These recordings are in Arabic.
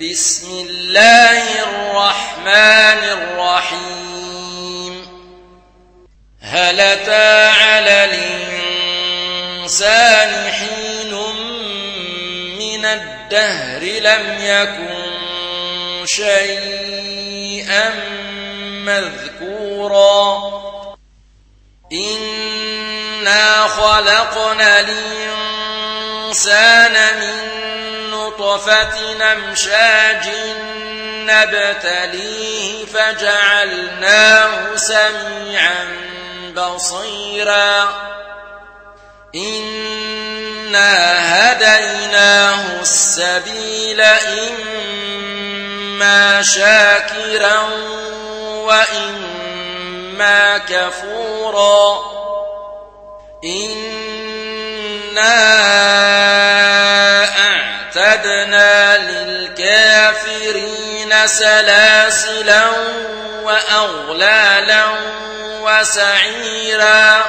بسم الله الرحمن الرحيم. هل أتى على الإنسان حين من الدهر لم يكن شيئا مذكورا. إنا خلقنا الإنسان من نطفة أمشاج نبتليه فجعلناه سميعا بصيرا. إنا هديناه السبيل إما شاكرا وإما كفورا. إنا أعتدنا للكافرين سلاسلا وأغلالا وسعيرا.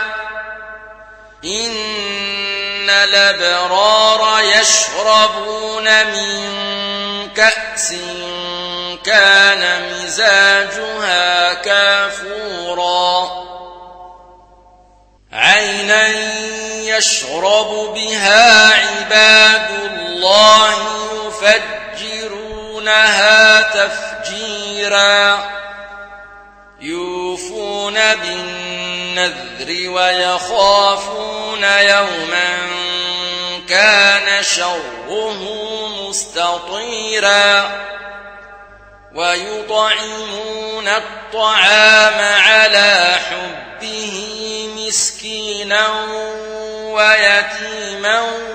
إن الأبرار يشربون من كأس كان مزاجها كافورا. عينا يشرب بها عباد الله يفجرونها تفجيرا يوفون بالنذر ويخافون يوما كان شره مستطيرا ويطعمون الطعام على حبه مسكينا ويتيما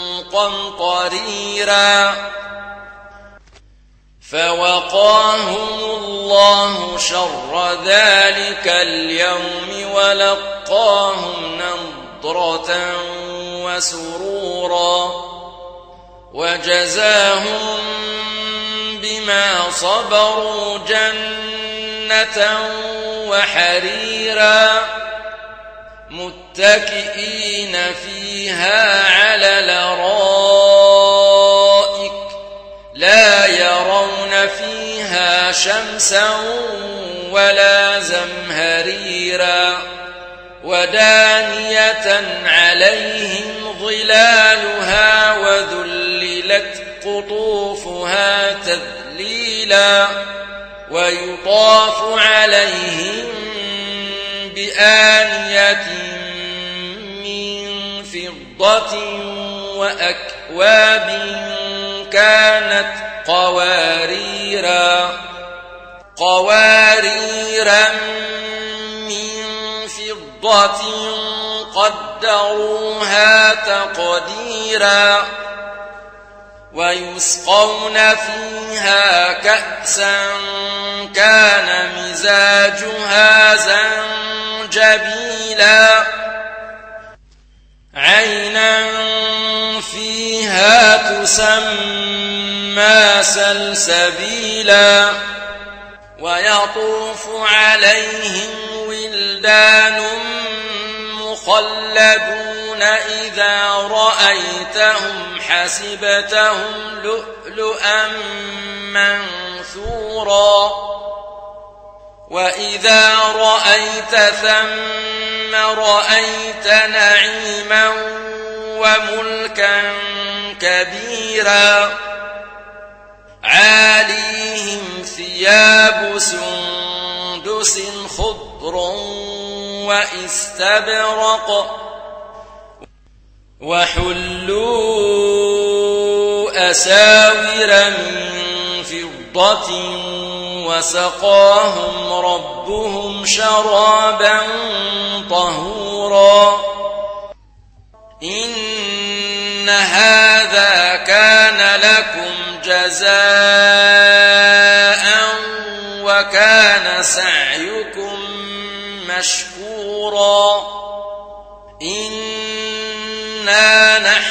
قمطريرا فوقاهم الله شر ذلك اليوم ولقاهم نضرة وسرورا وجزاهم بما صبروا جنة وحريرا متكئين فيها على الارائك لا يرون فيها شمسا ولا زمهريرا ودانية عليهم ظلالها وذللت قطوفها تذليلا ويطاف عليهم بآنية من فضة وأكواب كانت قواريرا قواريرا من فضة قدروها تقديرا ويسقون فيها كأسا كان مزاجها زنجبيلا عينا فيها تسمى سلسبيلا. ويطوف عليهم ولدان مخلدون إذا رأيتهم حسبتهم لؤلؤا منثورا. وإذا رأيت ثم رأيت نعيما وملكا كبيرا عاليهم ثياب سندس خضر واستبرق وحلوا أساور من فضة وسقاهم ربهم شرابا طهورا. إن هذا كان لكم جزاء وكان سعيكم مشكورا. إنا نحن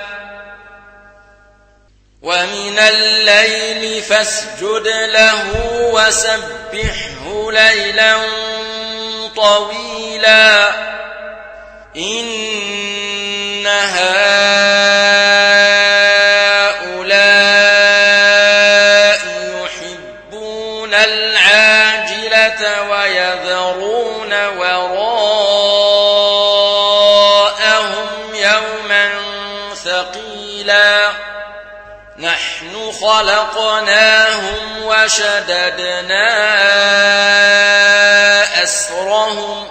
ومن الليل فاسجد له وسبحه ليلا طويلا. إن نحن خلقناهم وشددنا أسرهم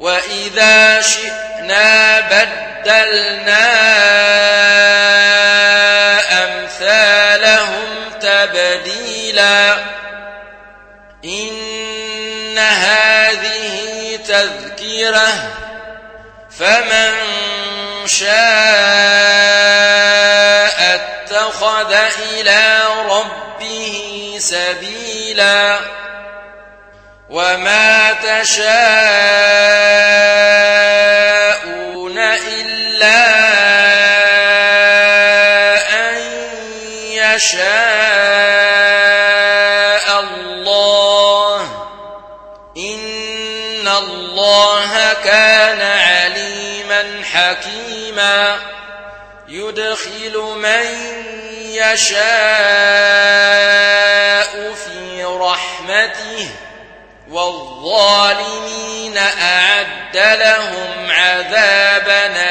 وإذا شئنا بدلنا أمثالهم تبديلا. إن هذه تذكرة فمن شاء اتخذ إلى ربه سبيلا وما تشاءون إلا أن يشاء الله. يدخل من يشاء في رحمته والظالمين أعد لهم عذابا